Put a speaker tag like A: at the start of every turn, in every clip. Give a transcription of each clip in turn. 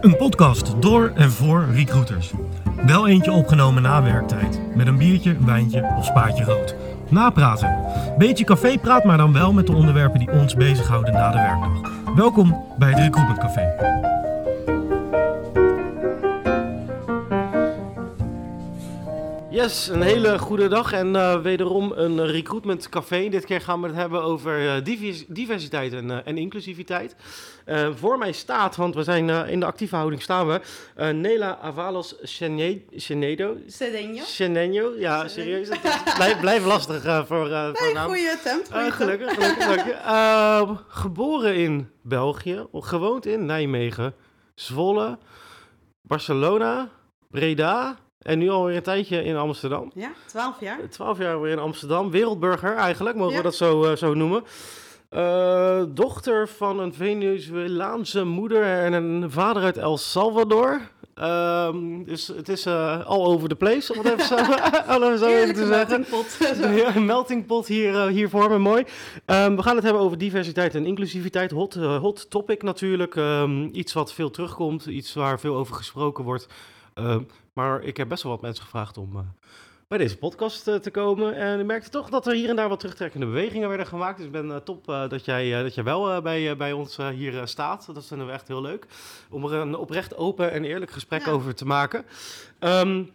A: Een podcast door en voor recruiters. Wel eentje opgenomen na werktijd. Met een biertje, wijntje of spaatje rood. Napraten. Beetje cafépraat, maar dan wel met de onderwerpen die ons bezighouden na de werkdag. Welkom bij het Recruitment Café. Yes, een hele goede dag en uh, wederom een recruitment café. Dit keer gaan we het hebben over uh, divers diversiteit en, uh, en inclusiviteit. voor mij staat, want we zijn in de actieve houding staan we, Nela Avalos Chenedo.
B: Cedeño.
A: Ja, serieus. Blijf lastig voor,
B: nee,
A: voor naam.
B: goeie attempt.
A: Goeie gelukkig, gelukkig, je. geboren in België, gewoond in Nijmegen, Zwolle, Barcelona, Breda... En nu alweer een tijdje in Amsterdam.
B: Ja, twaalf jaar.
A: Twaalf jaar weer in Amsterdam. Wereldburger eigenlijk, mogen we dat zo, uh, zo noemen. Uh, dochter van een Venezolaanse moeder en een vader uit El Salvador. Um, dus het is uh, all over the place, om het even zo, zo even te zeggen.
B: Meltingpot.
A: ja, een meltingpot hier, hier voor me, mooi. Um, we gaan het hebben over diversiteit en inclusiviteit. Hot, hot topic natuurlijk. Um, iets wat veel terugkomt, iets waar veel over gesproken wordt. Maar ik heb best wel wat mensen gevraagd om uh, bij deze podcast uh, te komen. En ik merkte toch dat er hier en daar wat terugtrekkende bewegingen werden gemaakt. Dus ik ben uh, top dat, jij, dat jij wel bij, bij ons hier staat. Dat vinden we echt heel leuk. Om er een oprecht open en eerlijk gesprek ja. over te maken. Um,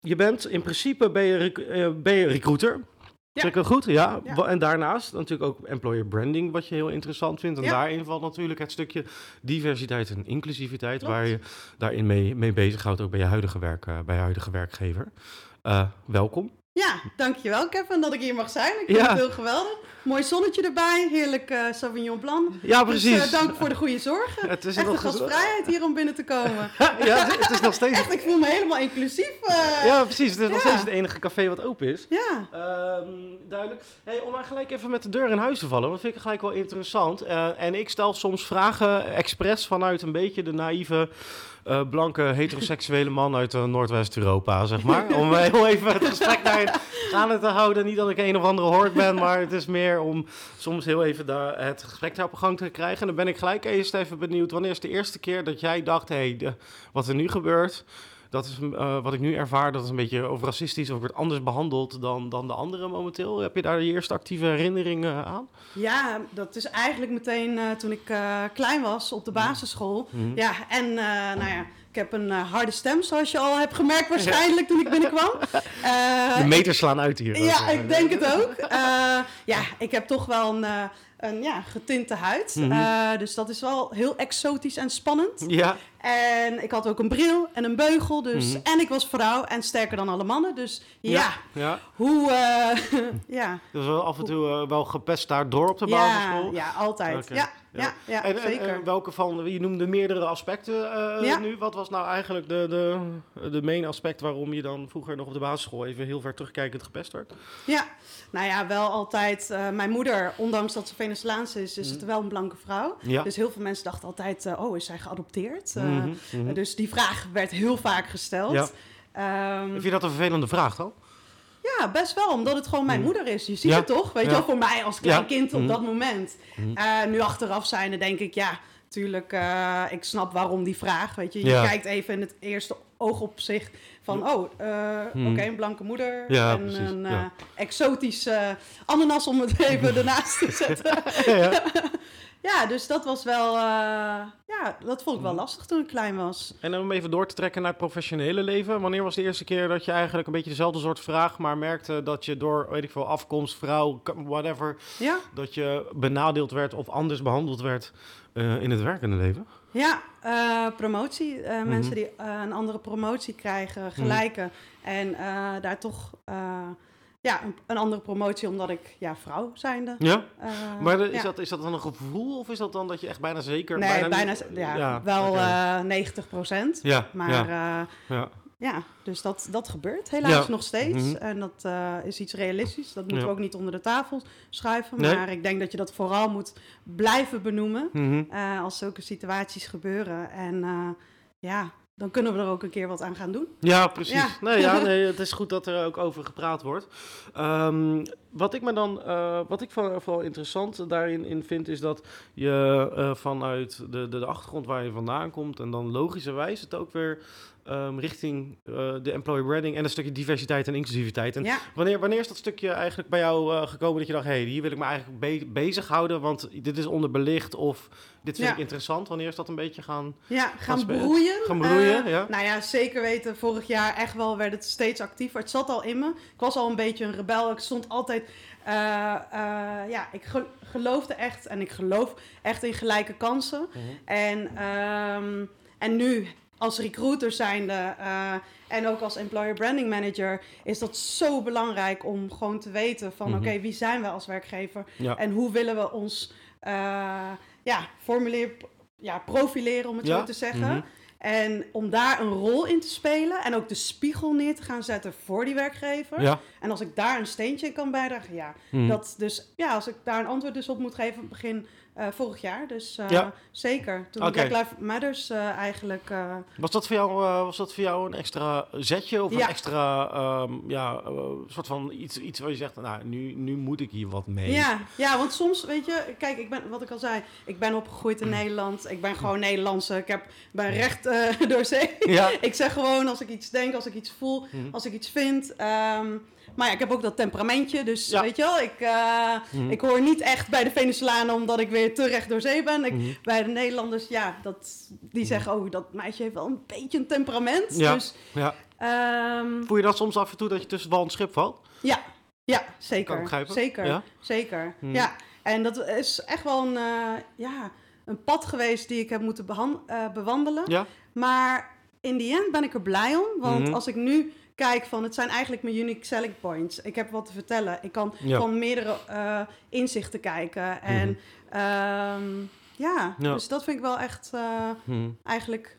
A: je bent in principe ben je, ben je recruiter. Ja. Zeg ik dat goed? Ja. ja. En daarnaast natuurlijk ook employer branding, wat je heel interessant vindt. En ja. daarin valt natuurlijk het stukje diversiteit en inclusiviteit, Klopt. waar je daarin mee, mee bezighoudt, ook bij je huidige, werk, uh, bij je huidige werkgever. Uh, welkom.
B: Ja, dankjewel Kevin dat ik hier mag zijn. Ik vind ja. het heel geweldig. Mooi zonnetje erbij, heerlijk uh, Sauvignon Blanc.
A: Ja, precies.
B: Dus, uh, dank voor de goede zorgen. Het is Echt een gastvrijheid hier om binnen te komen.
A: ja, het is nog steeds...
B: Echt, ik voel me helemaal inclusief. Uh...
A: Ja, precies. Het is ja. nog steeds het enige café wat open is.
B: Ja.
A: Um, duidelijk. Hey, om maar gelijk even met de deur in huis te vallen, dat vind ik gelijk wel interessant. en ik stel soms vragen expres vanuit een beetje de naïeve... Uh, blanke heteroseksuele man uit uh, Noordwest-Europa, zeg maar. Om heel even het gesprek daarin gaande te houden. Niet dat ik een of andere hoort ben, maar het is meer om soms heel even daar het gesprek daar op gang te krijgen. En dan ben ik gelijk eerst even benieuwd, wanneer is de eerste keer dat jij dacht, hé, hey, wat er nu gebeurt... Dat is uh, wat ik nu ervaar, dat is een beetje over racistisch of wordt anders behandeld dan, dan de anderen momenteel. Heb je daar je eerste actieve herinneringen aan?
B: Ja, dat is eigenlijk meteen uh, toen ik uh, klein was op de basisschool. Mm -hmm. Ja, en nou ja, ik heb een harde stem, zoals je al hebt gemerkt waarschijnlijk toen ik binnenkwam.
A: De meters slaan uit hier.
B: Ja, ik denk het ook. Ja, ik heb toch wel een, een ja, getinte huid. Mm -hmm. dus dat is wel heel exotisch en spannend.
A: Ja.
B: En ik had ook een bril en een beugel. Dus, -hmm. En ik was vrouw en sterker dan alle mannen. Dus ja,
A: ja. ja.
B: hoe... ja.
A: Dus wel af en toe wel gepest daardoor op de
B: ja,
A: basisschool?
B: Ja, altijd. Okay. Ja. Ja, ja,
A: en,
B: zeker.
A: En, en welke van, je noemde meerdere aspecten uh, ja. nu. Wat was nou eigenlijk de, de, de main aspect waarom je dan vroeger nog op de basisschool even heel ver terugkijkend gepest werd?
B: Ja, nou ja, wel altijd. Uh, mijn moeder, ondanks dat ze Venezolaans is, is mm. het wel een blanke vrouw.
A: Ja.
B: Dus heel veel mensen dachten altijd, uh, oh, is zij geadopteerd? Mm -hmm, mm -hmm. Dus die vraag werd heel vaak gesteld.
A: Ja. Um, Vind je dat een vervelende vraag dan?
B: Ja, best wel, omdat het gewoon mijn mm. moeder is. Je ziet ja. het toch? Weet je wel, voor mij als klein kind op mm. dat moment. Mm. Uh, nu achteraf zijnde denk ik, ja, tuurlijk, uh, ik snap waarom die vraag. Weet je, je kijkt even in het eerste oogopzicht van, oh, uh, oké, okay, een blanke moeder en precies. een exotische ananas, om het even ernaast te zetten. Ja, dus dat was wel, uh, ja, dat vond ik wel lastig toen ik klein was.
A: En om even door te trekken naar het professionele leven. Wanneer was de eerste keer dat je eigenlijk een beetje dezelfde soort vraag, maar merkte dat je door, weet ik veel, afkomst, vrouw, whatever,
B: ja?
A: dat je benadeeld werd of anders behandeld werd uh, in het werkende leven?
B: Ja, uh, promotie. Uh, mm-hmm. Mensen die een andere promotie krijgen, gelijke. Mm-hmm. En daar toch ja, een, een, andere promotie omdat ik ja, vrouw zijnde.
A: Ja, uh, maar de, is, ja. Dat, is dat dan een gevoel of is dat dan dat je echt bijna zeker...
B: Nee, bijna,
A: bijna
B: ja, ja, wel okay. uh, 90 procent.
A: Ja,
B: maar ja. Uh, ja. ja, dus dat, dat gebeurt helaas nog steeds. Mm -hmm. En dat is iets realistisch. Dat moeten we ook niet onder de tafel schuiven. Nee. Maar ik denk dat je dat vooral moet blijven benoemen
A: mm
B: -hmm. als zulke situaties gebeuren. En ja dan kunnen we er ook een keer wat aan gaan doen.
A: Ja, precies. Ja. Nee, ja, nee, het is goed dat er ook over gepraat wordt. Um, wat ik me dan, uh, wat ik vooral interessant daarin in vind, is dat je uh, vanuit de, de, de, achtergrond waar je vandaan komt en dan logischerwijs het ook weer um, richting uh, de employer branding en een stukje diversiteit en inclusiviteit. En
B: ja.
A: wanneer, wanneer is dat stukje eigenlijk bij jou gekomen dat je dacht, hé, hey, hier wil ik me eigenlijk be bezighouden, want dit is onderbelicht of dit vind ik interessant. Wanneer is dat een beetje gaan...
B: Ja, gaan, gaan broeien.
A: Gaan broeien, ja.
B: Nou ja, zeker weten. Vorig jaar echt wel werd het steeds actiever. Het zat al in me. Ik was al een beetje een rebel. Ik stond altijd ja, ik geloofde echt en ik geloof echt in gelijke kansen. Mm -hmm. En, um, en nu als recruiter zijnde uh, en ook als employer branding manager is dat zo belangrijk om gewoon te weten van mm -hmm. oké, wie zijn we als werkgever
A: ja.
B: en hoe willen we ons ja, formuleer, ja, profileren om het
A: ja.
B: zo te zeggen.
A: Mhm.
B: En om daar een rol in te spelen en ook de spiegel neer te gaan zetten voor die werkgever.
A: Ja.
B: En als ik daar een steentje in kan bijdragen, ja.
A: Mhm.
B: Dat dus, ja, als ik daar een antwoord dus op moet geven, begin uh, vorig jaar. Dus uh,
A: Ja.
B: zeker. Toen
A: Oké.
B: Black Lives Matters uh, eigenlijk...
A: Was dat voor jou, eh, was dat voor jou een extra zetje of
B: Ja.
A: een extra, ehm, ja, eh, soort van iets, iets waar je zegt, nou, nu, nu moet ik hier wat mee.
B: Ja, ja, want soms, weet je, kijk, ik ben, wat ik al zei, ik ben opgegroeid
A: Mm.
B: in Nederland. Ik ben gewoon Nederlandse. Ik heb, ben recht eh, door zee.
A: Ja.
B: ik zeg gewoon als ik iets denk, als ik iets voel, als ik iets vind. Ehm, maar ja, ik heb ook dat temperamentje. Dus
A: Ja.
B: weet je wel, ik, eh,
A: Mhm.
B: ik hoor niet echt bij de Venezolanen omdat ik weer te recht door zee ben. Ik,
A: Mhm.
B: Bij de Nederlanders, ja, dat, die zeggen, oh, dat meisje heeft wel een beetje een temperament.
A: Ja.
B: Dus
A: Ja.
B: ehm,
A: Voel je dat soms af en toe dat je tussen wal en schip valt?
B: ja, ja, zeker. Zeker,
A: Ja?
B: zeker. Ja, en dat is echt wel een, eh, ja, een pad geweest die ik heb moeten eh, bewandelen.
A: Ja?
B: Maar in die end ben ik er blij om. Want
A: Mhm.
B: als ik nu kijk van, het zijn eigenlijk mijn unique selling points. Ik heb wat te vertellen. Ik kan
A: Ja.
B: van meerdere eh, inzichten kijken. En
A: Mhm.
B: ehm, ja, dus dat vind ik wel echt eh,
A: Hm.
B: eigenlijk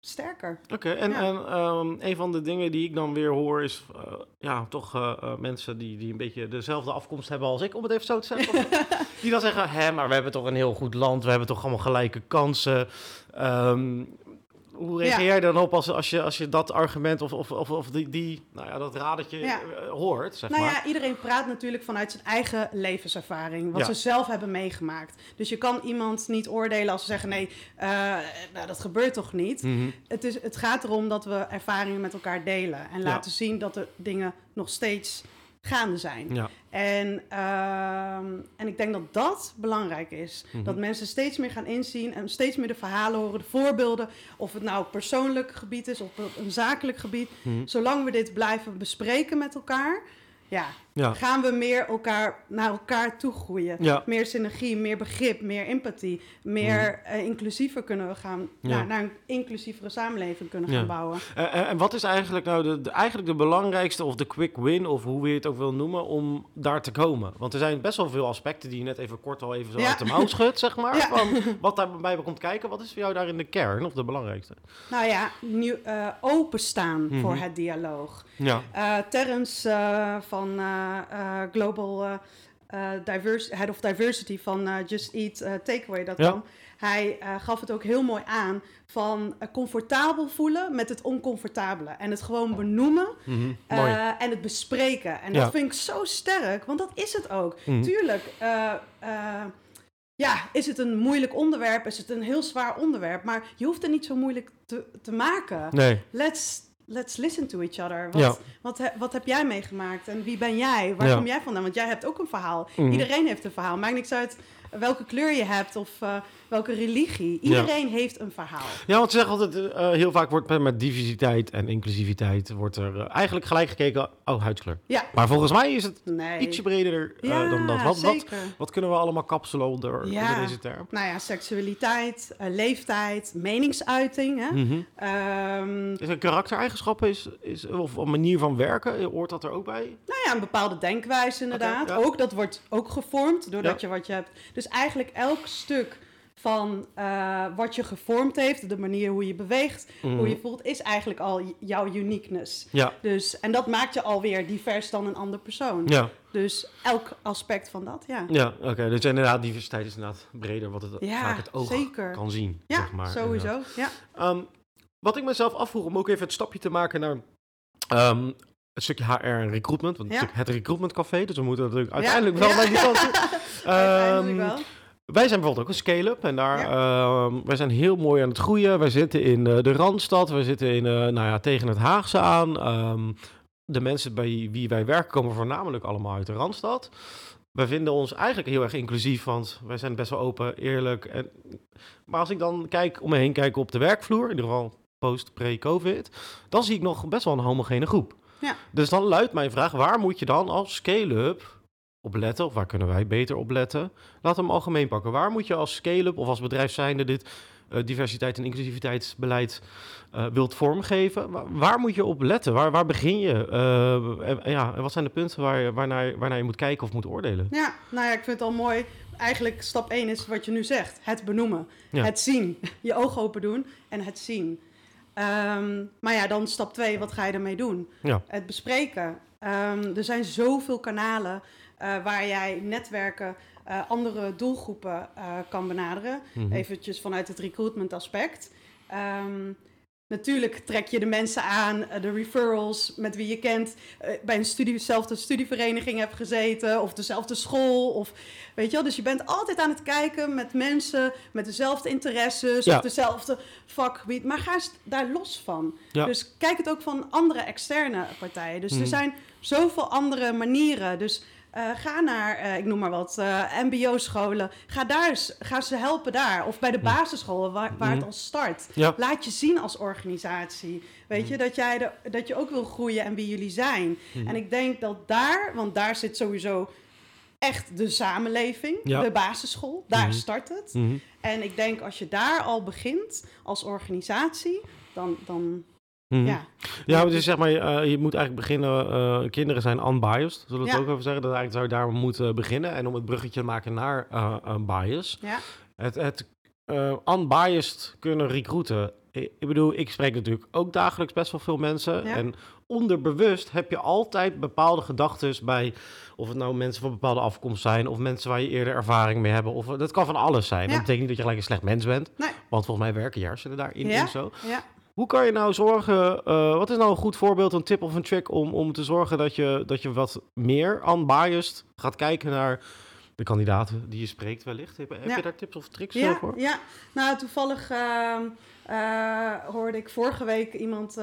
B: sterker.
A: Oké, en,
B: Ja.
A: en ehm, een van de dingen die ik dan weer hoor is, eh, ja, toch mensen die, die een beetje dezelfde afkomst hebben als ik, om het even zo te zeggen. die dan zeggen, hè, maar we hebben toch een heel goed land, we hebben toch allemaal gelijke kansen. Ehm, hoe reageer jij dan op als, als, je, als je dat argument of, of, of, of die, die, nou ja, dat radertje
B: Ja.
A: eh, hoort, zeg
B: Nou
A: maar?
B: ja, iedereen praat natuurlijk vanuit zijn eigen levenservaring, wat
A: Ja.
B: ze zelf hebben meegemaakt. Dus je kan iemand niet oordelen als ze zeggen: nee, eh, nou, dat gebeurt toch niet.
A: Mhm.
B: Het, is, het gaat erom dat we ervaringen met elkaar delen en laten zien dat de dingen nog steeds gaande zijn.
A: Ja,
B: En, ehm, en ik denk dat dat belangrijk is.
A: Mhm.
B: Dat mensen steeds meer gaan inzien en steeds meer de verhalen horen, de voorbeelden. Of het nou op persoonlijk gebied is of op een zakelijk gebied.
A: Mhm.
B: Zolang we dit blijven bespreken met elkaar, ja,
A: ja,
B: gaan we meer elkaar, naar elkaar toe groeien.
A: ja.
B: Meer synergie, meer begrip, meer empathie. Meer eh, inclusiever kunnen we gaan,
A: Mhm.
B: Naar, naar een inclusievere samenleving kunnen gaan bouwen.
A: Eh, eh, en wat is eigenlijk nou de, de- eigenlijk de belangrijkste of de quick win, of hoe je het ook wil noemen, om daar te komen? Want er zijn best wel veel aspecten die je net even kort al even zo uit de mouw schudt, zeg maar. Van wat daarbij komt kijken, wat is voor jou daarin de kern of de belangrijkste?
B: Nou ja, nieuw, eh, openstaan
A: Mhm.
B: voor het dialoog.
A: Ja,
B: Terrence van Global eh, eh, Diverse, Head of Diversity van eh, Just Eat eh, Takeaway.com.
A: Ja.
B: Hij eh, gaf het ook heel mooi aan van eh, comfortabel voelen met het oncomfortabele. En het gewoon benoemen
A: Mhm.
B: eh, en het bespreken. En
A: Ja.
B: dat vind ik zo sterk, want dat is het ook.
A: Mhm.
B: Tuurlijk, eh, eh, ja, is het een moeilijk onderwerp? Is het een heel zwaar onderwerp? Maar je hoeft het niet zo moeilijk te, te maken.
A: Nee,
B: Let's, let's listen to each other. Wat,
A: Ja.
B: wat, he- wat heb jij meegemaakt en wie ben jij? Waar
A: Ja.
B: kom jij vandaan? Want jij hebt ook een verhaal.
A: Mhm.
B: Iedereen heeft een verhaal. Maakt niks uit welke kleur je hebt of eh, welke religie. Iedereen heeft een verhaal.
A: Ja, want ze zeggen altijd, eh, heel vaak wordt met, diversiteit en inclusiviteit wordt er eh, eigenlijk gelijk gekeken, oh, huidskleur.
B: Ja.
A: Maar volgens mij is het
B: Nee.
A: ietsje breder eh,
B: ja,
A: dan dat. Wat, wat, wat kunnen we allemaal kapselen onder,
B: Ja.
A: onder deze term?
B: Nou ja, seksualiteit, leeftijd, meningsuiting. Hè? Ehm,
A: Is een karaktereigenschappen is, is, of een manier van werken, hoort dat er ook bij?
B: Nou ja, een bepaalde denkwijze inderdaad. Ook, dat wordt ook gevormd doordat je wat je hebt. Dus eigenlijk elk stuk van eh, wat je gevormd heeft, de manier hoe je beweegt,
A: Mhm.
B: hoe je voelt, is eigenlijk al jouw uniqueness.
A: Ja,
B: Dus, en dat maakt je alweer divers dan een ander persoon.
A: ja,
B: Dus elk aspect van dat, ja.
A: ja oké. Dus inderdaad, diversiteit is inderdaad breder wat het
B: Ja,
A: vaak het oog
B: zeker.
A: kan zien.
B: Ja,
A: zeg maar,
B: sowieso.
A: inderdaad.
B: Ja.
A: Ehm, wat ik mezelf afvroeg, om ook even het stapje te maken naar... ehm, het stukje HR en recruitment. Want ja. het recruitment café, dus we moeten natuurlijk uiteindelijk wel naar die kant um, wel. Wij zijn bijvoorbeeld ook een scale-up en daar, ja. uh, wij zijn heel mooi aan het groeien. Wij zitten in uh, de Randstad, we zitten in, uh, nou ja, tegen het Haagse aan. Um, de mensen bij wie wij werken komen voornamelijk allemaal uit de Randstad. Wij vinden ons eigenlijk heel erg inclusief, want wij zijn best wel open, eerlijk. En, maar als ik dan kijk om me heen kijk op de werkvloer, in ieder geval post, pre-COVID, dan zie ik nog best wel een homogene groep. Ja. Dus dan luidt mijn vraag, waar moet je dan als scale-up op letten? Of waar kunnen wij beter op letten? Laten we hem algemeen pakken. Waar moet je als scale-up of als bedrijf zijnde dit uh, diversiteit en inclusiviteitsbeleid uh, wilt vormgeven? Waar, waar, moet je op letten? Waar, waar begin je? Uh, en, ja, en wat zijn de punten waar, waarnaar, waarnaar je moet kijken of moet oordelen?
B: Ja, nou ja, ik vind het al mooi. Eigenlijk stap 1 is wat je nu zegt. Het benoemen. Ja. Het zien. Je ogen open doen en het zien. Um, maar ja, dan stap 2, wat ga je ermee doen? Ja. Het bespreken. Um, er zijn zoveel kanalen uh, waar jij netwerken, uh, andere doelgroepen uh, kan benaderen. Mm -hmm. Eventjes vanuit het recruitment aspect. Um, Natuurlijk trek je de mensen aan, de referrals met wie je kent, bij een studie, dezelfde studievereniging hebt gezeten of dezelfde school. Of, weet je wel? Dus je bent altijd aan het kijken met mensen met dezelfde interesses ja. of dezelfde vakgebied. Maar ga eens daar los van. Ja. Dus kijk het ook van andere externe partijen. Dus mm. er zijn zoveel andere manieren. Dus uh, ga naar, uh, ik noem maar wat, uh, MBO-scholen. Ga, daar, ga ze helpen daar. Of bij de basisscholen waar, waar het al start. Ja. Laat je zien als organisatie. Weet je, dat, jij de, dat je ook wil groeien en wie jullie zijn. En ik denk dat daar, want daar zit sowieso echt de samenleving, ja. de basisschool. Daar start het. En ik denk als je daar al begint als organisatie, dan, dan
A: Mm Ja. Ja, dus zeg maar, uh, je moet eigenlijk beginnen, uh, kinderen zijn unbiased, zullen we het ook even zeggen. Dat eigenlijk zou je daar moeten beginnen. En om het bruggetje te maken naar een bias. Ja. Het, het unbiased kunnen recruiten. Ik, ik bedoel, ik spreek natuurlijk ook dagelijks best wel veel mensen. Ja. En onderbewust heb je altijd bepaalde gedachten bij... of het nou mensen van bepaalde afkomst zijn... of mensen waar je eerder ervaring mee hebben. Of, dat kan van alles zijn. Ja. Dat betekent niet dat je gelijk een slecht mens bent. Nee. Want volgens mij werken je hersenen daarin ja. en zo. Hoe kan je nou zorgen, uh, wat is nou een goed voorbeeld, een tip of een trick om, om te zorgen dat je, dat je wat meer unbiased gaat kijken naar de kandidaten die je spreekt wellicht? Heb, heb ja. je daar tips of tricks
B: ja,
A: voor?
B: Ja, nou toevallig uh, uh, hoorde ik vorige week iemand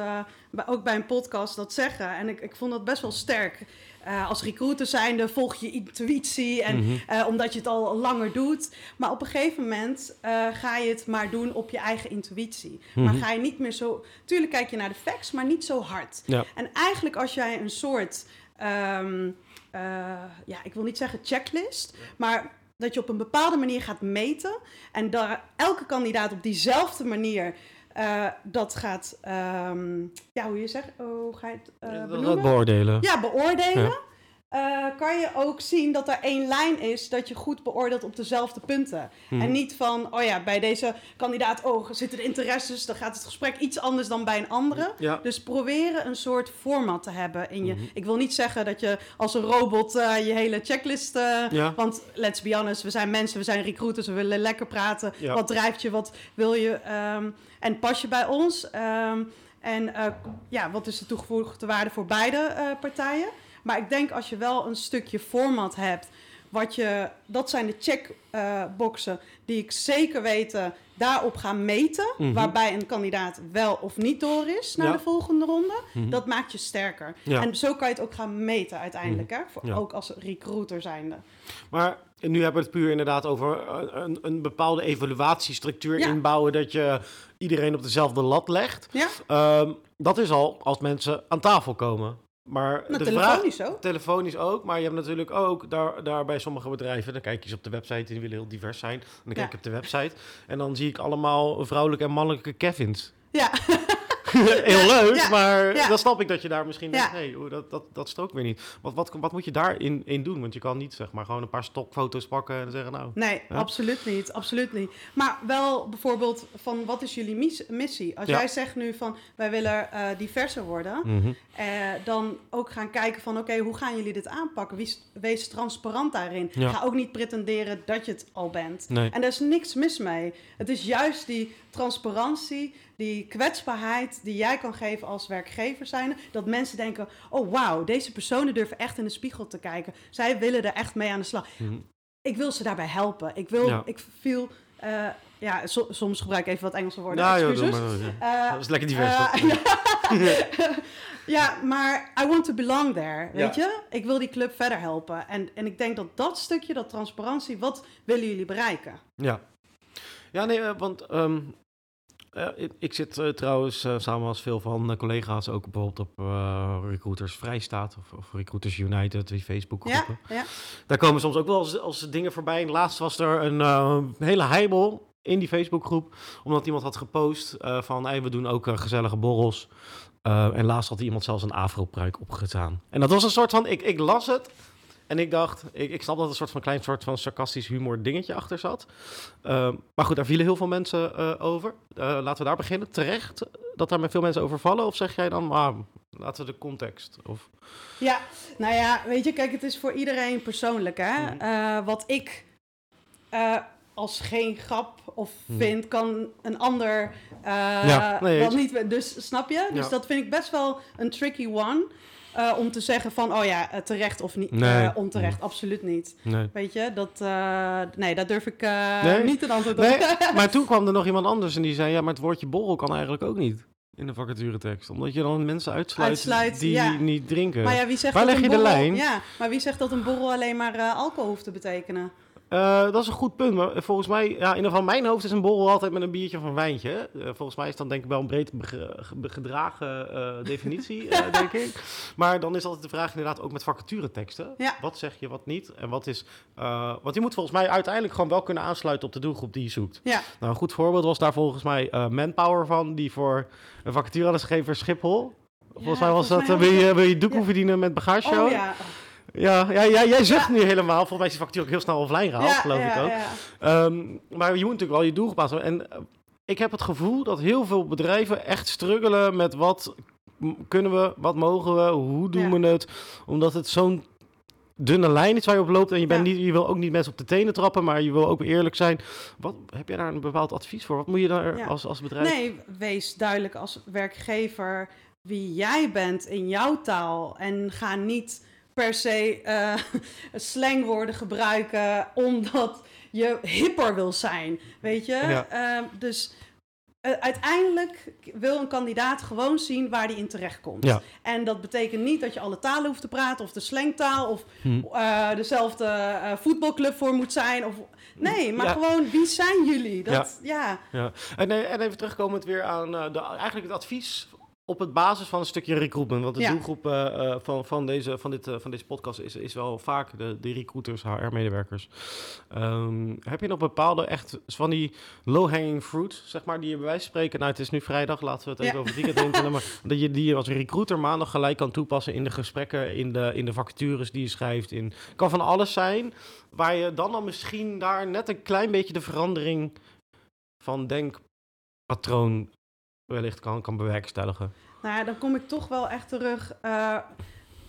B: ook bij een podcast dat zeggen en ik, ik vond dat best wel sterk. Uh, als recruiter zijnde volg je intuïtie en mm-hmm. uh, omdat je het al langer doet. Maar op een gegeven moment uh, ga je het maar doen op je eigen intuïtie. Maar ga je niet meer zo... Tuurlijk kijk je naar de facts, maar niet zo hard. Ja. En eigenlijk als jij een soort... Um, ja, ik wil niet zeggen checklist, maar dat je op een bepaalde manier gaat meten en daar elke kandidaat op diezelfde manier uh, dat gaat, um, ja, hoe je zegt, oh, ga je het uh,
A: benoemen? beoordelen.
B: Ja, beoordelen. Ja. Uh, kan je ook zien dat er één lijn is dat je goed beoordeelt op dezelfde punten. Hmm. En niet van, oh ja, bij deze kandidaat, oh, zitten de interesses, dan gaat het gesprek iets anders dan bij een andere. Ja. Dus proberen een soort format te hebben in je. Hmm. Ik wil niet zeggen dat je als een robot uh, je hele checklist. Uh, ja. Want let's be honest, we zijn mensen, we zijn recruiters, we willen lekker praten. Ja. Wat drijft je, wat wil je? Um, en pas je bij ons? Um, en ja, wat is de toegevoegde waarde voor beide partijen? Maar ik denk als je wel een stukje format hebt, wat je, dat zijn de checkboxen uh, die ik zeker weten daarop ga meten. Mm -hmm. Waarbij een kandidaat wel of niet door is naar ja. de volgende ronde. Mm -hmm. Dat maakt je sterker. Ja. En zo kan je het ook gaan meten uiteindelijk. Mm -hmm. hè? Voor, ja. Ook als recruiter zijnde.
A: Maar nu hebben we het puur inderdaad over een, een bepaalde evaluatiestructuur inbouwen. Dat je iedereen op dezelfde lat legt. Um, dat is al als mensen aan tafel komen. Maar
B: nou, de telefonisch vraag, ook.
A: Telefonisch ook, maar je hebt natuurlijk ook daar, daar bij sommige bedrijven, dan kijk je eens op de website, die willen heel divers zijn. En dan kijk ik op de website en dan zie ik allemaal vrouwelijke en mannelijke Kevins.
B: Ja.
A: heel leuk, maar dan snap ik dat je daar misschien denkt, nee, hey, dat, dat, dat strookt weer niet. Wat, wat, wat moet je daarin in doen? Want je kan niet zeg maar gewoon een paar stokfoto's pakken en zeggen nou...
B: Nee, absoluut niet, absoluut niet. Maar wel bijvoorbeeld van wat is jullie missie? Als jij zegt nu van wij willen uh, diverser worden, mm -hmm. uh, dan ook gaan kijken van oké, okay, hoe gaan jullie dit aanpakken? Wees, wees transparant daarin. Ga ook niet pretenderen dat je het al bent. Nee. En daar is niks mis mee. Het is juist die transparantie die kwetsbaarheid die jij kan geven als werkgever zijn. Dat mensen denken, oh wauw, deze personen durven echt in de spiegel te kijken. Zij willen er echt mee aan de slag. Mhm. Ik wil ze daarbij helpen. Ik wil, ik viel... Uh, ja, soms gebruik ik even wat Engelse woorden.
A: Ja, joh, maar, uh, dat is lekker divers.
B: Uh, ja, maar I want to belong there, weet je? Ik wil die club verder helpen. En, en ik denk dat dat stukje, dat transparantie, wat willen jullie bereiken?
A: Ja. Ja, nee, want um, ik, ik, zit uh, trouwens uh, samen als veel van collega's ook bijvoorbeeld op Recruiters Vrijstaat of, of, Recruiters United, die Facebook groepen. Ja, ja. Daar komen soms ook wel als, als dingen voorbij. laatst was er een hele heibel in die Facebookgroep, omdat iemand had gepost van hey, we doen ook gezellige borrels. en laatst had iemand zelfs een afro-pruik opgedaan. En dat was een soort van, ik, ik las het en ik dacht, ik, ik snap dat er een soort van klein soort van sarcastisch humor dingetje achter zat. Ehm, maar goed, daar vielen heel veel mensen uh, over. Uh, laten we daar beginnen. Terecht dat daar met veel mensen over vallen? Of zeg jij dan, maar laten we de context? Of...
B: Ja, nou ja, weet je, kijk, het is voor iedereen persoonlijk. Hè? Mhm. Eh, wat ik als geen grap of mhm. vind, kan een ander ja, nee, niet. Dus snap je? Dus dat vind ik best wel een tricky one. Uh, om te zeggen van, oh ja, eh, terecht of niet, nee. uh, onterecht, absoluut niet. Nee. Weet je, dat, uh, nee, dat durf ik niet een antwoord op. Nee.
A: maar toen kwam er nog iemand anders en die zei, ja, maar het woordje borrel kan eigenlijk ook niet in de vacaturetekst. Omdat je dan mensen uitsluit, uitsluit die ja. niet drinken.
B: Maar ja, wie zegt
A: Waar
B: leg
A: je
B: borrel,
A: de lijn?
B: Ja, maar wie zegt dat een borrel alleen maar alcohol hoeft te betekenen?
A: Uh, dat is een goed punt. Maar volgens mij, ja, in ieder geval mijn hoofd is een borrel altijd met een biertje of een wijntje. Uh, volgens mij is dat denk ik wel een breed gedragen uh, definitie, denk ik. Maar dan is altijd de vraag inderdaad ook met vacatureteksten. Ja. Wat zeg je, wat niet? En wat is... want je moet volgens mij uiteindelijk gewoon wel kunnen aansluiten op de doelgroep die je zoekt. Ja. Nou, een goed voorbeeld was daar volgens mij Manpower van, die voor een vacature hadden Schiphol. Volgens mij was dat, wil je, wil je doekoe verdienen met bagage?
B: Oh ja.
A: Ja, ja, ja jij zegt nu helemaal. Volgens mij is die factuur ook heel snel offline gehaald, geloof ik ook. Um, maar je moet natuurlijk wel je doel passen. En eh, ik heb het gevoel dat heel veel bedrijven echt struggelen met wat kunnen we, wat mogen we, hoe doen we het. Omdat het zo'n dunne lijn is waar je op loopt. En je, bent niet, je wil ook niet mensen op de tenen trappen, maar je wil ook eerlijk zijn. Wat, heb jij daar een bepaald advies voor? Wat moet je daar als, als bedrijf?
B: Nee, wees duidelijk als werkgever wie jij bent in jouw taal. En ga niet per se uh, slangwoorden gebruiken omdat je hipper wil zijn. Weet je? Uh, dus uh, uiteindelijk wil een kandidaat gewoon zien waar hij in terecht komt. Ja. En dat betekent niet dat je alle talen hoeft te praten, of de slangtaal, of hm. uh, dezelfde voetbalclub voor moet zijn. Of, nee, maar gewoon wie zijn jullie? Dat, ja.
A: ja. En, en even terugkomend weer aan de, eigenlijk het advies op het basis van een stukje recruitment. Want de doelgroep uh, van, van, deze, van, dit, uh, van deze podcast is, is wel vaak de, de recruiters, HR-medewerkers. Um, ehm, heb je nog bepaalde echt van die low-hanging fruit, zeg maar, die je bij wijze van spreken... Nou, het is nu vrijdag, laten we het even over het weekend denken. maar dat je die als recruiter maandag gelijk kan toepassen in de gesprekken, in de, in de vacatures die je schrijft. In, kan van alles zijn, waar je dan dan misschien daar net een klein beetje de verandering van denkpatroon wellicht kan, kan bewerkstelligen.
B: Nou ja, dan kom ik toch wel echt terug. Uh,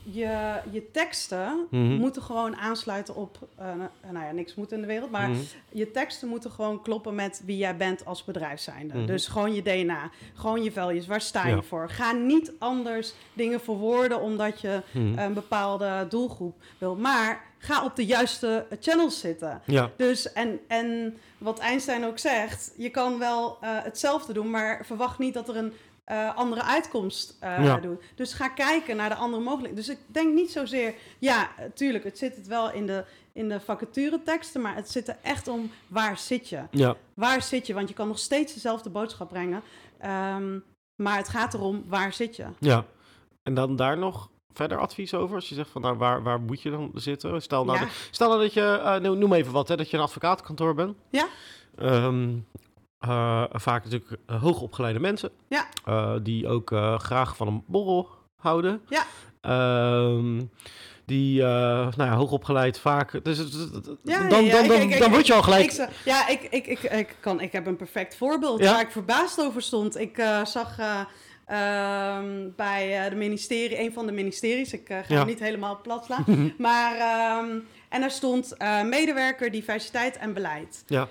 B: je, je teksten mhm. moeten gewoon aansluiten op, uh, nou ja, niks moet in de wereld, maar mhm. je teksten moeten gewoon kloppen met wie jij bent als bedrijf zijnde. Mhm. Dus gewoon je DNA, gewoon je values, waar sta je voor? Ga niet anders dingen verwoorden omdat je een bepaalde doelgroep wil, maar ga op de juiste channels zitten. Ja. Dus en, en wat Einstein ook zegt, je kan wel uh, hetzelfde doen, maar verwacht niet dat er een uh, andere uitkomst uh, ja. doet. Dus ga kijken naar de andere mogelijkheden. Dus ik denk niet zozeer, ja, tuurlijk, het zit het wel in de, in de vacatureteksten, maar het zit er echt om waar zit je? Ja. Waar zit je? Want je kan nog steeds dezelfde boodschap brengen. Um, maar het gaat erom, waar zit je?
A: Ja, en dan daar nog verder advies over? Als je zegt van nou, waar, waar moet je dan zitten? Stel nou, stel nou dat je, uh, noem even wat, hè, dat je een advocaatkantoor bent. Ja. Um, uh, vaak natuurlijk uh, hoogopgeleide mensen. Ja. Uh, die ook graag van een borrel houden. Ja. Um, die, nou ja, hoogopgeleid vaak. Dus, ja, dan, dan, dan, dan word je al gelijk.
B: Ik, ja, ik, ik, ik, ik, kan, ik heb een perfect voorbeeld waar ik verbaasd over stond. Ik zag Um, bij uh, de ministerie, een van de ministeries. Ik uh, ga ja. niet helemaal plat slaan. maar, um, en daar stond uh, medewerker, diversiteit en beleid. Ja.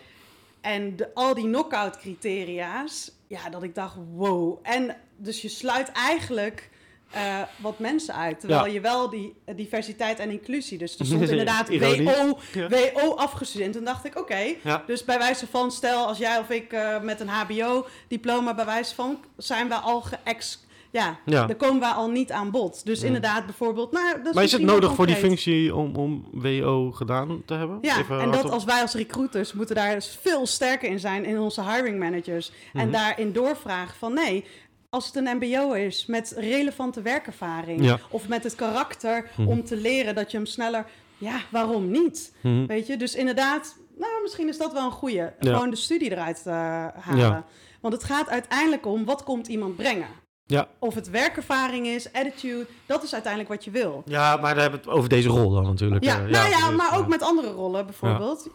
B: En de, al die knockout criteria's, ja, dat ik dacht, wow. En dus je sluit eigenlijk uh, wat mensen uit. Terwijl je wel die uh, diversiteit en inclusie. Dus er stond inderdaad WO, WO afgestudeerd. Toen dacht ik, oké. Ja. Dus bij wijze van, stel als jij of ik uh, met een HBO-diploma bij wijze van, zijn we al geëx. Ja, ja, daar komen we al niet aan bod. Dus inderdaad, bijvoorbeeld. Nou, dat is
A: maar is het nodig voor die functie om, om WO gedaan te hebben?
B: Ja, en dat als wij als recruiters moeten daar dus veel sterker in zijn in onze hiring managers. Mm -hmm. En mhm. daarin doorvragen van nee, als het een MBO is met relevante werkervaring of met het karakter mhm. om te leren dat je hem sneller, ja, waarom niet? Mhm. Weet je, dus inderdaad, nou, misschien is dat wel een goede. Gewoon de studie eruit uh, halen. Want het gaat uiteindelijk om wat komt iemand brengen. Ja. Of het werkervaring is, attitude, dat is uiteindelijk wat je wil.
A: Ja, maar dan hebben we het over deze rol dan natuurlijk.
B: Ja, nou ja, maar ook met andere rollen bijvoorbeeld.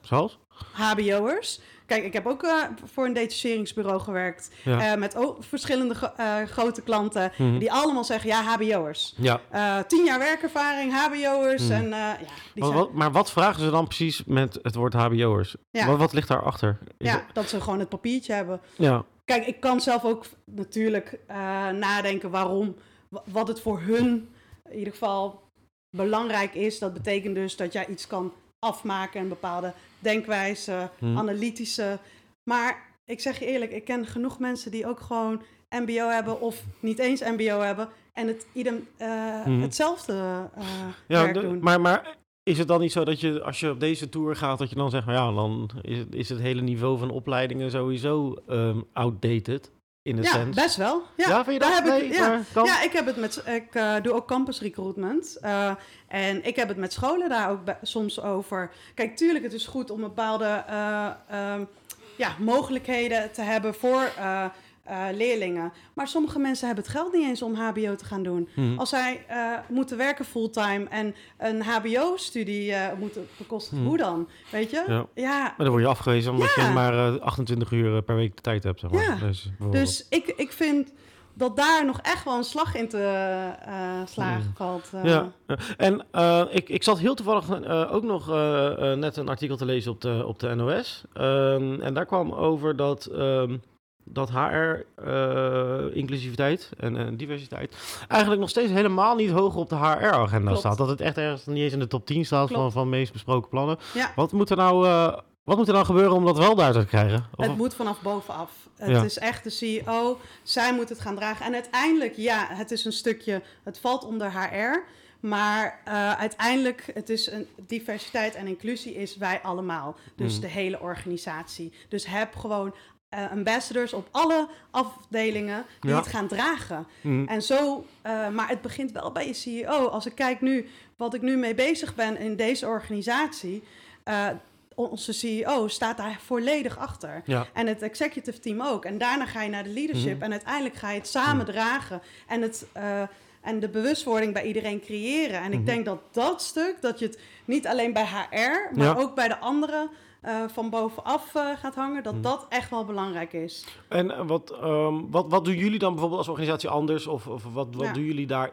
A: Zoals?
B: HBO'ers. Kijk, ik heb ook uh, voor een detacheringsbureau gewerkt. Uh, met verschillende uh, grote klanten. Mm -hmm. Die allemaal zeggen, ja, hbo'ers. Ja. tien jaar werkervaring, hbo'ers. Mm. En, ja,
A: die maar, wat, maar wat vragen ze dan precies met het woord hbo'ers? Ja. Wat, wat ligt daarachter?
B: Is ja, dat ze gewoon het papiertje hebben. Ja. Kijk, ik kan zelf ook natuurlijk nadenken waarom... Wat het voor hun in ieder geval belangrijk is. Dat betekent dus dat jij iets kan afmaken, een bepaalde denkwijze, hmm. analytische. Maar ik zeg je eerlijk, ik ken genoeg mensen die ook gewoon MBO hebben of niet eens MBO hebben en het idem, uh, hetzelfde uh, ja, werk doen.
A: Maar, maar is het dan niet zo dat je, als je op deze tour gaat, dat je dan zegt, ja, dan is het, is het hele niveau van opleidingen sowieso um, outdated? In de
B: ja, best wel. Ja, ja
A: vind je dat? Heb
B: ik, ja. ja, ik heb het met. Ik uh, doe ook campus recruitment. Uh, en ik heb het met scholen daar ook soms over. Kijk, tuurlijk, het is goed om bepaalde uh, ja, mogelijkheden te hebben voor uh, leerlingen. Maar sommige mensen hebben het geld niet eens om HBO te gaan doen. Mhm. Als zij uh, moeten werken fulltime en een HBO-studie uh, moeten bekosten, mm. hoe dan? Weet je?
A: Ja. ja. Maar dan word je afgewezen omdat je maar 28 uur per week de tijd hebt. Zeg maar.
B: ja. Dus, dus ik, ik vind dat daar nog echt wel een slag in te uh, slagen mm. valt. Uh.
A: Ja, en uh, ik, ik zat heel toevallig ook nog net een artikel te lezen op de, op de NOS. Um, en daar kwam over dat um, dat HR, uh, eh, inclusiviteit en, en, diversiteit, eigenlijk nog steeds helemaal niet hoog op de HR-agenda staat. Dat het echt ergens niet eens in de top 10 staat van, van meest besproken plannen. Ja. Wat moet er nou... Uh, wat moet er dan gebeuren om dat wel daar te krijgen?
B: Of het moet vanaf bovenaf. Het is echt de CEO. Zij moet het gaan dragen. En uiteindelijk, ja, het is een stukje. Het valt onder HR. Maar uh, uiteindelijk, het is een diversiteit en inclusie is wij allemaal. Dus mm. de hele organisatie. Dus heb gewoon uh, ambassadors op alle afdelingen die het gaan dragen. Mhm. En zo, uh, maar het begint wel bij je CEO. Als ik kijk nu, wat ik nu mee bezig ben in deze organisatie, uh, onze CEO staat daar volledig achter. Ja. En het executive team ook. En daarna ga je naar de leadership mm. en uiteindelijk ga je het samen mm. dragen en het en de bewustwording bij iedereen creëren. En ik mhm. denk dat dat stuk, dat je het niet alleen bij HR, maar ook bij de andere uh, van bovenaf uh, gaat hangen, dat mhm. dat echt wel belangrijk is.
A: En uh, wat, um, wat, wat doen jullie dan bijvoorbeeld als organisatie anders? Of, of wat, wat ja. doen jullie daar?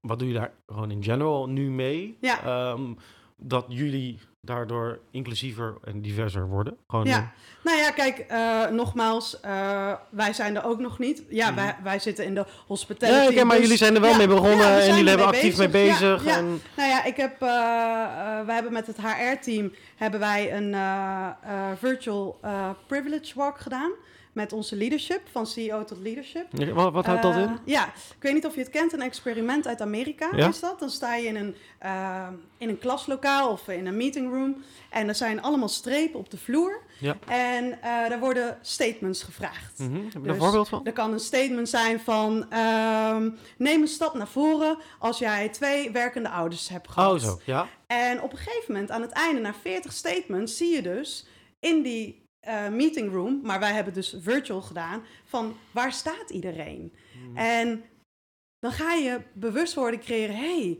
A: Wat doen jullie daar gewoon in general nu mee? Ja. Um, dat jullie daardoor inclusiever en diverser worden?
B: Gewoon ja, nou ja, kijk, uh, nogmaals, uh, wij zijn er ook nog niet. Ja, mm. wij, wij zitten in de hospitality.
A: Ja, okay, maar dus, jullie zijn er wel ja, mee begonnen ja, en jullie hebben actief mee bezig.
B: Ja,
A: en...
B: Nou ja, ik heb, uh, wij hebben met het HR-team hebben wij een virtual privilege walk gedaan met onze leadership, van CEO tot leadership.
A: Ja, wat, wat houdt dat in?
B: Ja, ik weet niet of je het kent, een experiment uit Amerika ja? is dat. Dan sta je in een, uh, in een klaslokaal of in een meeting room en er zijn allemaal strepen op de vloer. Ja. En uh, daar worden statements gevraagd.
A: Mm -hmm. Heb je dus een voorbeeld van?
B: Er kan een statement zijn van... Uh, neem een stap naar voren als jij twee werkende ouders hebt gehad.
A: Oh zo, ja.
B: En op een gegeven moment, aan het einde, na 40 statements... zie je dus in die uh, meeting room, maar wij hebben dus virtual gedaan, van waar staat iedereen? Hmm. En dan ga je bewustwording creëren, hey,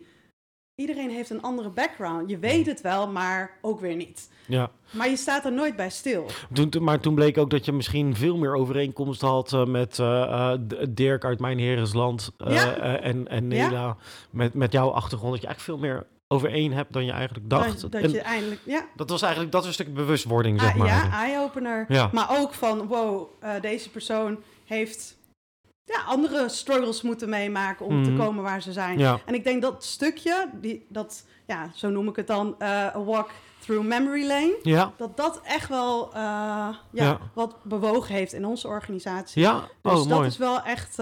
B: iedereen heeft een andere background. Je weet het wel, maar ook weer niet. Ja. Maar je staat er nooit bij stil.
A: Toen, maar toen bleek ook dat je misschien veel meer overeenkomst had uh, met uh, Dirk uit Mijn Herensland uh, ja. en, en Nela. Ja. Met, met jouw achtergrond. Dat je eigenlijk veel meer overeen hebt dan je eigenlijk dacht.
B: Dat, dat je eindelijk, ja.
A: Dat was eigenlijk, dat is een stuk bewustwording, zeg ah, maar.
B: Ja, eye-opener. Ja. Maar ook van, wow, uh, deze persoon heeft ja, andere struggles moeten meemaken om te mhm. komen waar ze zijn. Ja. En ik denk dat stukje, die, dat, ja, zo noem ik het dan, uh, a walk through memory lane, ja. dat dat echt wel uh, ja, ja, wat bewogen heeft in onze organisatie.
A: Ja,
B: dus oh, dat is wel echt...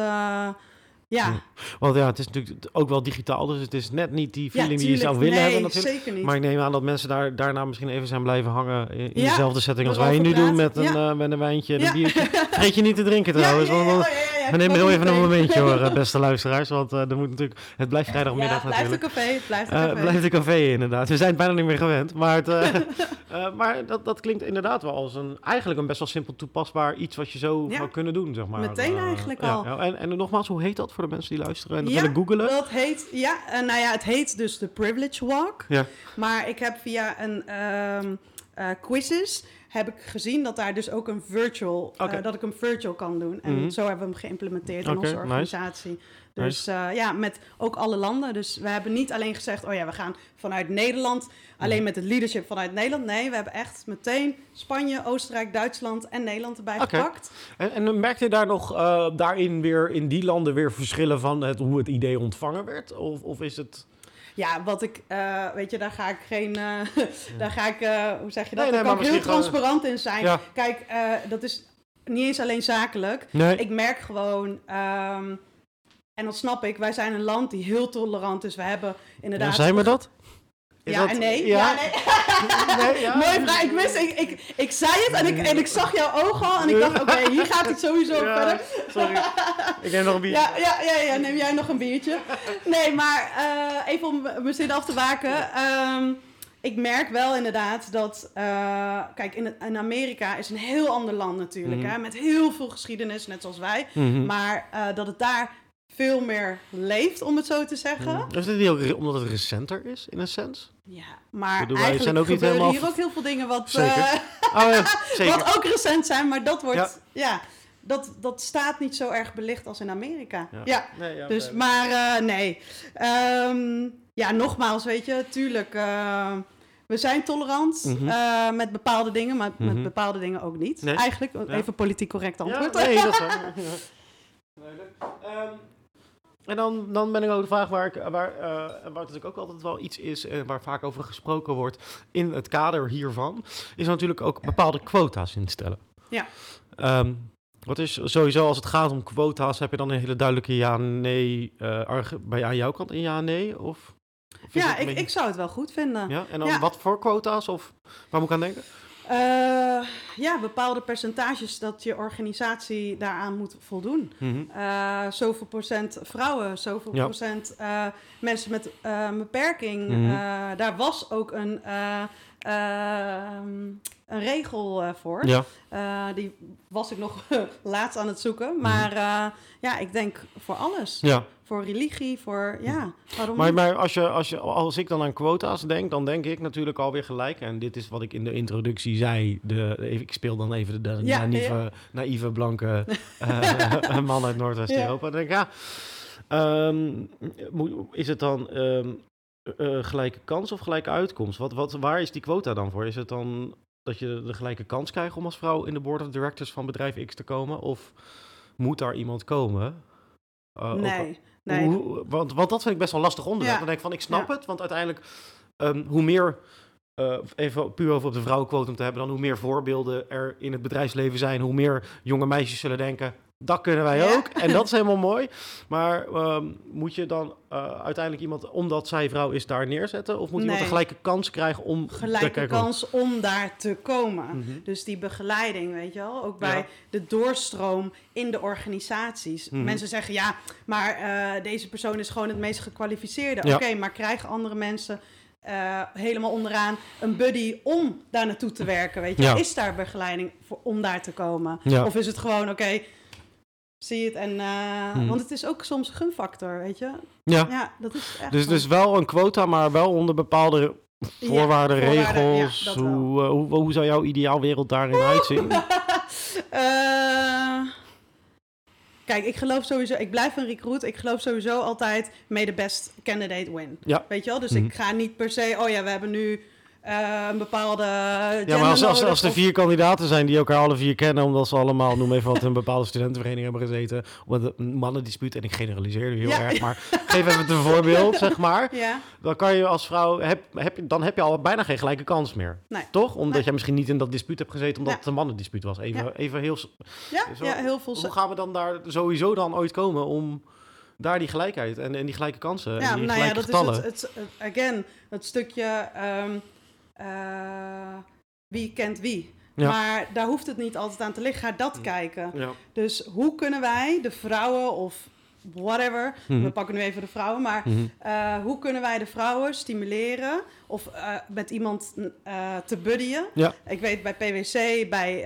B: Ja.
A: Want ja, het is natuurlijk ook wel digitaal, dus het is net niet die feeling die je zou willen hebben natuurlijk.
B: Zeker niet.
A: Maar ik neem aan dat mensen daar, daarna misschien even zijn blijven hangen in, dezelfde setting als wij nu doen met een, uh, met een wijntje en een biertje. Vergeet je niet te drinken trouwens, want we nemen heel even een momentje hoor, eh, beste luisteraars, want uh, er moet natuurlijk, het blijft vrijdagmiddag
B: ja,
A: blijft
B: natuurlijk. Blijft een café, blijft een café.
A: blijft een café inderdaad. We zijn bijna niet meer gewend, maar, het, maar dat, dat klinkt inderdaad wel als een, eigenlijk een best wel simpel toepasbaar iets wat je zo zou kunnen doen, zeg maar.
B: Meteen eigenlijk al.
A: En, en nogmaals, hoe heet dat voor de mensen die luisteren? en ja, googelen?
B: Dat heet, ja, nou ja, het heet dus de Privilege Walk. Ja. Maar ik heb via een um, uh, quizzes heb ik gezien dat daar dus ook een virtual, uh, dat ik hem virtual kan doen. En mm-hmm. zo hebben we hem geïmplementeerd in onze organisatie. Nice. Dus uh, ja, met ook alle landen. Dus we hebben niet alleen gezegd, oh ja, we gaan vanuit Nederland, alleen met het leadership vanuit Nederland. Nee, we hebben echt meteen Spanje, Oostenrijk, Duitsland en Nederland erbij gepakt.
A: En, en merkte je daar nog uh, daarin weer, in die landen weer verschillen van het, hoe het idee ontvangen werd? Of, of is het...
B: Ja, wat ik, uh, weet je, daar ga ik geen, uh, daar ga ik, uh, hoe zeg je dat? Nee, nee, daar kan ik heel transparant in zijn. Ja. Kijk, dat is niet eens alleen zakelijk. Nee. Ik merk gewoon, um, en dat snap ik, wij zijn een land die heel tolerant is. We hebben inderdaad...
A: Ja, zijn we dat?
B: Ja en nee. Ja, nee. nee ja. Mooi vraag. Ik wist, ik, ik, ik zei het en ik, en ik zag jouw ogen al en ik dacht, oké, hier gaat het sowieso verder.
A: Sorry. Ik neem nog een biertje.
B: Ja, ja, ja, ja, neem jij nog een biertje. Nee, maar uh, even om mijn zin af te maken. Um, ik merk wel inderdaad dat, uh, kijk, in, in, Amerika is een heel ander land natuurlijk, mm -hmm. hè, met heel veel geschiedenis, net zoals wij. Mm -hmm. Maar uh, dat het daar veel meer leeft, om het zo te zeggen. Mm.
A: Is het niet ook omdat het recenter is, in een sens?
B: Ja, maar bedoel, eigenlijk zijn ook niet helemaal... hier ook heel veel dingen wat,
A: zeker. Uh, oh, ja, zeker.
B: wat ook recent zijn, maar dat wordt... Ja. dat, dat staat niet zo erg belicht als in Amerika. Ja, ja. Nee, dus, maar uh, nee. Um, ja, nogmaals, weet je, tuurlijk... Uh, we zijn tolerant mm -hmm. uh, met bepaalde dingen, maar mm -hmm. met mhm. bepaalde dingen ook niet. Nee? Eigenlijk, even politiek correct antwoord.
A: Ja, nee, dat is um, En dan, dan ben ik ook de vraag waar, ik, waar, uh, waar natuurlijk ook altijd wel iets is, en waar vaak over gesproken wordt in het kader hiervan, is natuurlijk ook bepaalde quota's instellen.
B: Ja.
A: Um, wat is sowieso als het gaat om quota's, heb je dan een hele duidelijke ja-nee uh, bij aan jouw kant een ja-nee? Of,
B: of ja, ik, ik zou het wel goed vinden.
A: Ja, en dan ja. wat voor quota's of waar moet ik aan denken?
B: Uh, ja, bepaalde percentages dat je organisatie daaraan moet voldoen. Mm -hmm. uh, zoveel procent vrouwen, zoveel ja. procent uh, mensen met beperking. Mm -hmm. daar was ook een, een regel voor. Ja. die was ik nog laatst aan het zoeken. Mhm. Maar ja, ik denk voor alles. Ja voor religie, voor ja, waarom
A: maar, maar als, je, als, je, als ik dan aan quota's denk, dan denk ik natuurlijk alweer gelijk. En dit is wat ik in de introductie zei. De, ik speel dan even de, de ja, naïeve, ja. naïeve blanke man uit Noordwest-Europa. Dan denk ik, ja, um, is het dan um, uh, gelijke kans of gelijke uitkomst? Wat, wat, waar is die quota dan voor? Is het dan dat je de gelijke kans krijgt om als vrouw in de board of directors van bedrijf X te komen? Of moet daar iemand komen?
B: Uh, nee, nee.
A: Hoe, want, want dat vind ik best wel lastig onderwerp. Ja. Dan denk ik van, ik snap het, want uiteindelijk um, hoe meer... Uh, even puur over op de vrouwenquotum te hebben, dan hoe meer voorbeelden er in het bedrijfsleven zijn, hoe meer jonge meisjes zullen denken: dat kunnen wij ook. En dat is helemaal mooi. Maar um, moet je dan uh, uiteindelijk iemand, omdat zij vrouw is, daar neerzetten? Of moet iemand een gelijke kans krijgen om
B: gelijke kans om daar te komen? Mm -hmm. Dus die begeleiding, weet je wel, ook bij ja. de doorstroom in de organisaties. Mm -hmm. Mensen zeggen ja, maar uh, deze persoon is gewoon het meest gekwalificeerde. Ja. Oké, okay, maar krijgen andere mensen uh, helemaal onderaan een buddy om daar naartoe te werken? Weet je, ja. is daar begeleiding voor, om daar te komen? Of is het gewoon oké? Okay, zie het. En, uh, hmm. Want het is ook soms een gunfactor, weet je?
A: Ja.
B: ja dat is echt
A: dus, dus wel een quota, maar wel onder bepaalde voorwaarden, ja, regels. Ja, hoe, uh, hoe, hoe, zou jouw ideaalwereld daarin uitzien?
B: uh, Kijk, ik geloof sowieso, ik blijf een recruit. Ik geloof sowieso altijd, may the best candidate win.
A: Ja.
B: Weet je wel? Dus ik
A: Mhm.
B: ga niet per se, oh ja, we hebben nu eh, een bepaalde.
A: Ja, maar als, als, als er vier kandidaten zijn die elkaar alle vier kennen, omdat ze allemaal, noem even wat, een bepaalde studentenvereniging hebben gezeten, op een mannendispuut, en ik generaliseer nu heel
B: Ja.
A: erg, maar geef even een voorbeeld, zeg maar.
B: Ja,
A: Dan kan je als vrouw, heb, heb, je- dan heb je al bijna geen gelijke kans meer.
B: Nee.
A: Toch? Omdat
B: Nee.
A: jij misschien niet in dat dispuut hebt gezeten, omdat
B: Ja.
A: het een mannendispuut was. Even,
B: Ja.
A: even heel...
B: ja,
A: Zo-
B: ja heel veel.
A: Hoe gaan we dan daar sowieso dan ooit komen om daar die gelijkheid en, en die gelijke kansen
B: ja,
A: en die
B: nou ja,
A: gelijke
B: dat
A: getallen?
B: is het, het, het- again, het stukje ehm, eh, wie kent wie.
A: Ja.
B: Maar daar hoeft het niet altijd aan te liggen. Ga dat kijken.
A: Ja.
B: Dus hoe kunnen wij de vrouwen of whatever,
A: Mhm.
B: we pakken nu even de vrouwen, maar
A: Mhm.
B: eh, hoe kunnen wij de vrouwen stimuleren of eh, met iemand te buddyen?
A: Ja.
B: Ik weet bij PwC, bij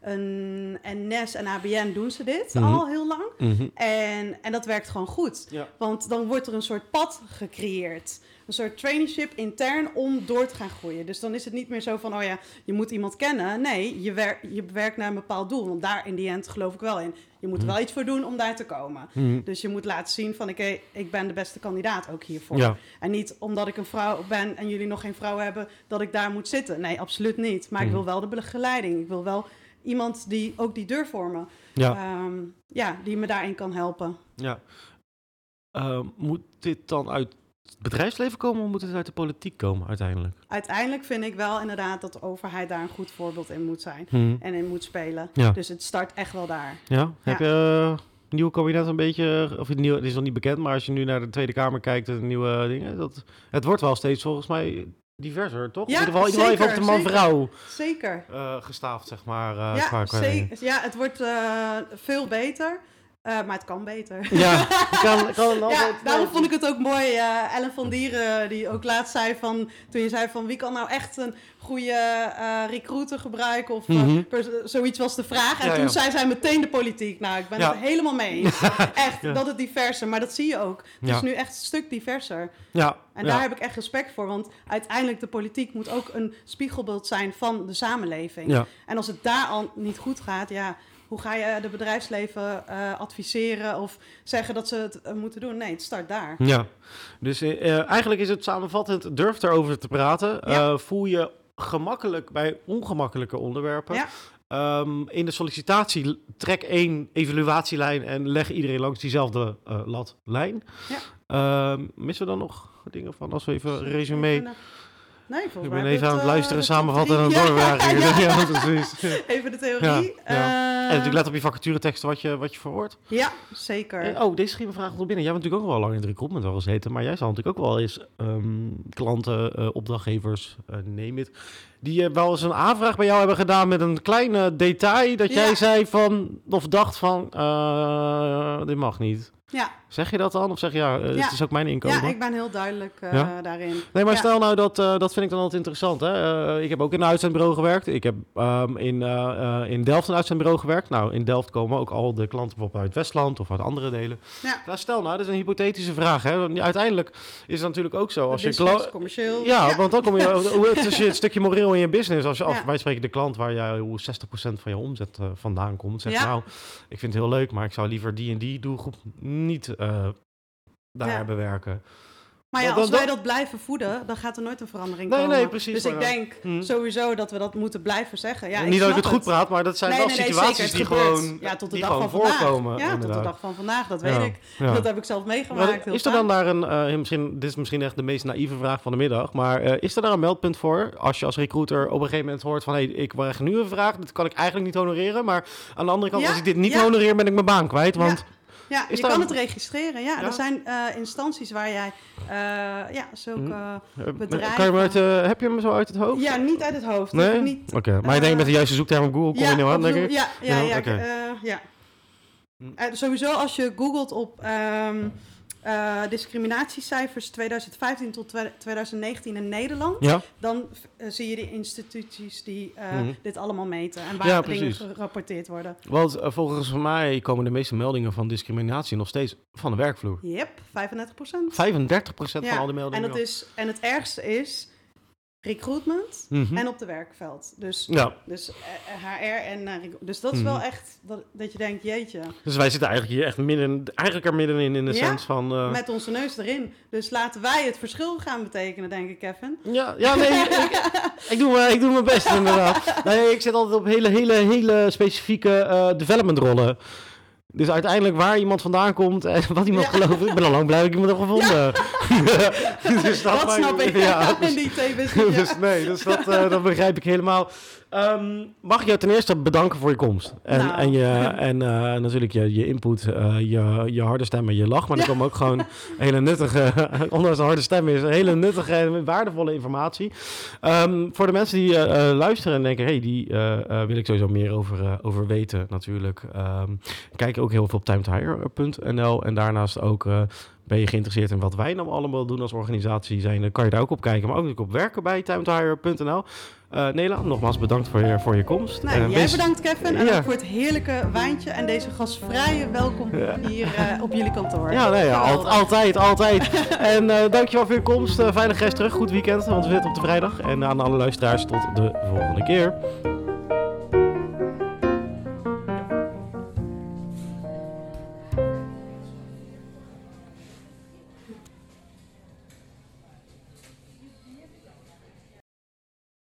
B: een NS en ABN doen ze dit
A: Mhm.
B: al heel lang.
A: Mhm.
B: En, en dat werkt gewoon goed.
A: Ja.
B: Want dan wordt er een soort pad gecreëerd. Een soort traineeship intern om door te gaan groeien. Dus dan is het niet meer zo van, oh ja, je moet iemand kennen. Nee, je, wer je werkt naar een bepaald doel. Want daar in die end geloof ik wel in. Je moet er wel iets voor doen om daar te komen.
A: Mhm.
B: Dus je moet laten zien van, oké, ik ben de beste kandidaat ook hiervoor.
A: Ja.
B: En niet omdat ik een vrouw ben en jullie nog geen vrouw hebben, dat ik daar moet zitten. Nee, absoluut niet. Maar ik
A: Mhm.
B: wil wel de begeleiding. Ik wil wel iemand die ook die deur voor me,
A: Ja.
B: ehm, ja, die me daarin kan helpen.
A: Ja. Eh, moet dit dan uit het bedrijfsleven komen of moet het uit de politiek komen uiteindelijk?
B: Uiteindelijk vind ik wel inderdaad dat de overheid daar een goed voorbeeld in moet zijn
A: Mhm.
B: en in moet spelen.
A: Ja.
B: Dus het start echt wel daar.
A: Ja? Heb je het nieuwe kabinet een beetje, of het, nieuwe, het is nog niet bekend, maar als je nu naar de Tweede Kamer kijkt, de nieuwe dingen, dat, het wordt wel steeds volgens mij diverser, toch?
B: Ja,
A: in ieder geval, in ieder geval even
B: zeker,
A: op de man-vrouw
B: Zeker.
A: eh, gestaafd, zeg maar. eh,
B: ja,
A: qua- qua-
B: ze- ja, het wordt eh, veel beter, eh, maar het kan beter.
A: Ja, kan, kan altijd,
B: Ja, daarom vond ik het ook mooi. eh, Ellen van Dieren, die ook laatst zei van... Toen je zei van wie kan nou echt een goede eh, recruiter gebruiken? Of
A: Mhm.
B: zoiets was de vraag. En
A: Ja,
B: toen
A: ja.
B: zei zij meteen de politiek. Nou, ik ben het helemaal mee eens. Echt, dat het diverser. Maar dat zie je ook. Het is nu echt een stuk diverser.
A: Ja,
B: En daar heb ik echt respect voor. Want uiteindelijk de politiek moet ook een spiegelbeeld zijn van de samenleving.
A: Ja.
B: En als het daar al niet goed gaat, ja... Hoe ga je de bedrijfsleven eh, adviseren of zeggen dat ze het eh, moeten doen? Nee, het start daar.
A: Ja, dus eh, eh, eigenlijk is het samenvattend, durf erover te praten. Eh, voel je gemakkelijk bij ongemakkelijke onderwerpen.
B: Ja.
A: Ehm, in de sollicitatie trek één evaluatielijn en leg iedereen langs diezelfde eh, latlijn.
B: Ja.
A: Ehm, missen we dan nog dingen van als we even een resume...
B: Eh, Nee, volgens
A: Ik ben even aan het
B: eh,
A: luisteren, samenvatten en doorvragen.
B: Ja,
A: Ja, precies.
B: Even de theorie.
A: En natuurlijk let op je vacatureteksten wat je, wat je verhoort.
B: ja zeker.
A: Eh, oh, deze schiet vraag nog binnen. Jij bent natuurlijk ook wel lang in het recruitment al gezeten, maar jij zal natuurlijk ook wel eens ehm, klanten, eh, opdrachtgevers, eh neem het, die eh, wel eens een aanvraag bij jou hebben gedaan met een klein eh, detail dat jij
B: Ja.
A: zei van, of dacht van, eh, dit mag niet.
B: Ja,
A: Zeg je dat dan? Of zeg je, ja,
B: Ja.
A: het is ook mijn inkomen?
B: ja, ik ben heel duidelijk eh,
A: Ja?
B: daarin.
A: Nee, maar stel nou dat, eh, dat vind ik dan altijd interessant. Hè? Ik heb ook in een uitzendbureau gewerkt. Ik heb ehm, in, in Delft een uitzendbureau gewerkt. Nou, in Delft komen ook al de klanten bijvoorbeeld uit Westland of uit andere delen.
B: Ja.
A: Nou, stel nou, dat is een hypothetische vraag. Hè? Uiteindelijk is het natuurlijk ook zo. Als je
B: commercieel.
A: ja, want dan kom je, hoe- het is het stukje moreel in je business. Als je af, wij spreken de klant waar jij hoe 60% van je omzet vandaan komt. Zegt
B: Ja.
A: nou, ik vind het heel leuk, maar ik zou liever die en die doelgroep niet eh, daar
B: Ja.
A: bewerken.
B: Maar ja, als wij dat blijven voeden, dan gaat er nooit een verandering
A: Nee,
B: komen.
A: nee, precies,
B: Dus ik denk
A: Hm.
B: sowieso dat we dat moeten blijven zeggen. Ja,
A: niet dat ik het goed praat, maar dat zijn
B: Nee,
A: wel
B: nee,
A: situaties die gewoon,
B: ja, tot de dag van vandaag.
A: voorkomen.
B: Ja, tot de dag van vandaag, dat weet ik. Dat heb ik zelf meegemaakt.
A: is er dan daar een, eh, misschien, dit is misschien echt de meest naïeve vraag van de middag, maar eh, is er daar een meldpunt voor als je als recruiter op een gegeven moment hoort van hé, hey, ik krijg nu een vraag, dit kan ik eigenlijk niet honoreren, maar aan de andere kant, als ik dit niet honoreer, ben ik mijn baan kwijt, want
B: Ja,
A: Is
B: je kan
A: een-
B: het registreren. Ja,
A: Ja?
B: er zijn eh, instanties waar jij eh, ja, zulke...
A: Hm. eh,
B: Bedrijven.
A: kan je uit, eh, heb je hem zo uit het hoofd?
B: Ja, niet uit het hoofd.
A: Nee?
B: Hoef
A: Oké,
B: ik Niet,
A: maar je denkt
B: eh,
A: met de juiste zoekterm op Google kom je
B: ja,
A: niet aan,
B: op
A: denk ik?
B: Ja, ja,
A: Ja,
B: ja.
A: oké.
B: eh, ja.
A: Hm.
B: Eh, sowieso als je googelt op ehm, eh, discriminatiecijfers 2015 tot twe- 2019 in Nederland,
A: Ja,
B: dan eh, zie je de instituties die eh,
A: Mhm.
B: dit allemaal meten en waar
A: Ja,
B: dingen gerapporteerd worden.
A: want volgens mij komen de meeste meldingen van discriminatie nog steeds van de werkvloer.
B: Yep, 35 procent.
A: 35%
B: Ja,
A: van al die
B: En,
A: meldingen.
B: het is, en het ergste is, recruitment mhm. en op de werkveld. Dus, ja. dus HR eh, en... Uh, dus dat is wel mhm. echt dat, dat je denkt, jeetje.
A: Dus wij zitten eigenlijk hier echt midden, eigenlijk er middenin in de ja, sens van...
B: Uh... met onze neus erin. Dus laten wij het verschil gaan betekenen, denk ik, Kevin.
A: Ja, ja nee, ik, ik, doe, ik doe mijn best inderdaad. Nee, ik zit altijd op hele, hele, hele specifieke uh, development rollen. Dus uiteindelijk waar iemand vandaan komt en wat iemand ja. gelooft, ik ben al lang blij dat ik iemand heb gevonden.
B: dus dat, dat snap ik ja, dus, in die twee
A: dus nee, dus dat, uh, dat begrijp ik helemaal. Um, mag ik jou ten eerste bedanken voor je komst. En, nou. en, je, en uh, natuurlijk je, je input, uh, je, je harde stem en je lach. Maar er kwam ook gewoon hele nuttige, ondanks de harde stem is, hele nuttige en waardevolle informatie. Um, voor de mensen die uh, luisteren en denken, hey, die wil ik sowieso meer over, over weten natuurlijk. Um, kijk ook heel veel op timetehire.nl en daarnaast ook ben je geïnteresseerd in wat wij nou allemaal doen als organisatie zijn, dan kan je daar ook op kijken. Maar ook op werken bij timetire.nl. Uh, Nela, nogmaals bedankt voor je, voor je komst.
B: Nou, uh, jij bedankt Kevin en ook voor het heerlijke wijntje en deze gastvrije welkom hier uh, op jullie kantoor.
A: Ja, nee, ja altijd, altijd. en dankjewel voor je komst. veilig reis terug, goed weekend, want we zitten op de vrijdag. En aan alle luisteraars tot de volgende keer.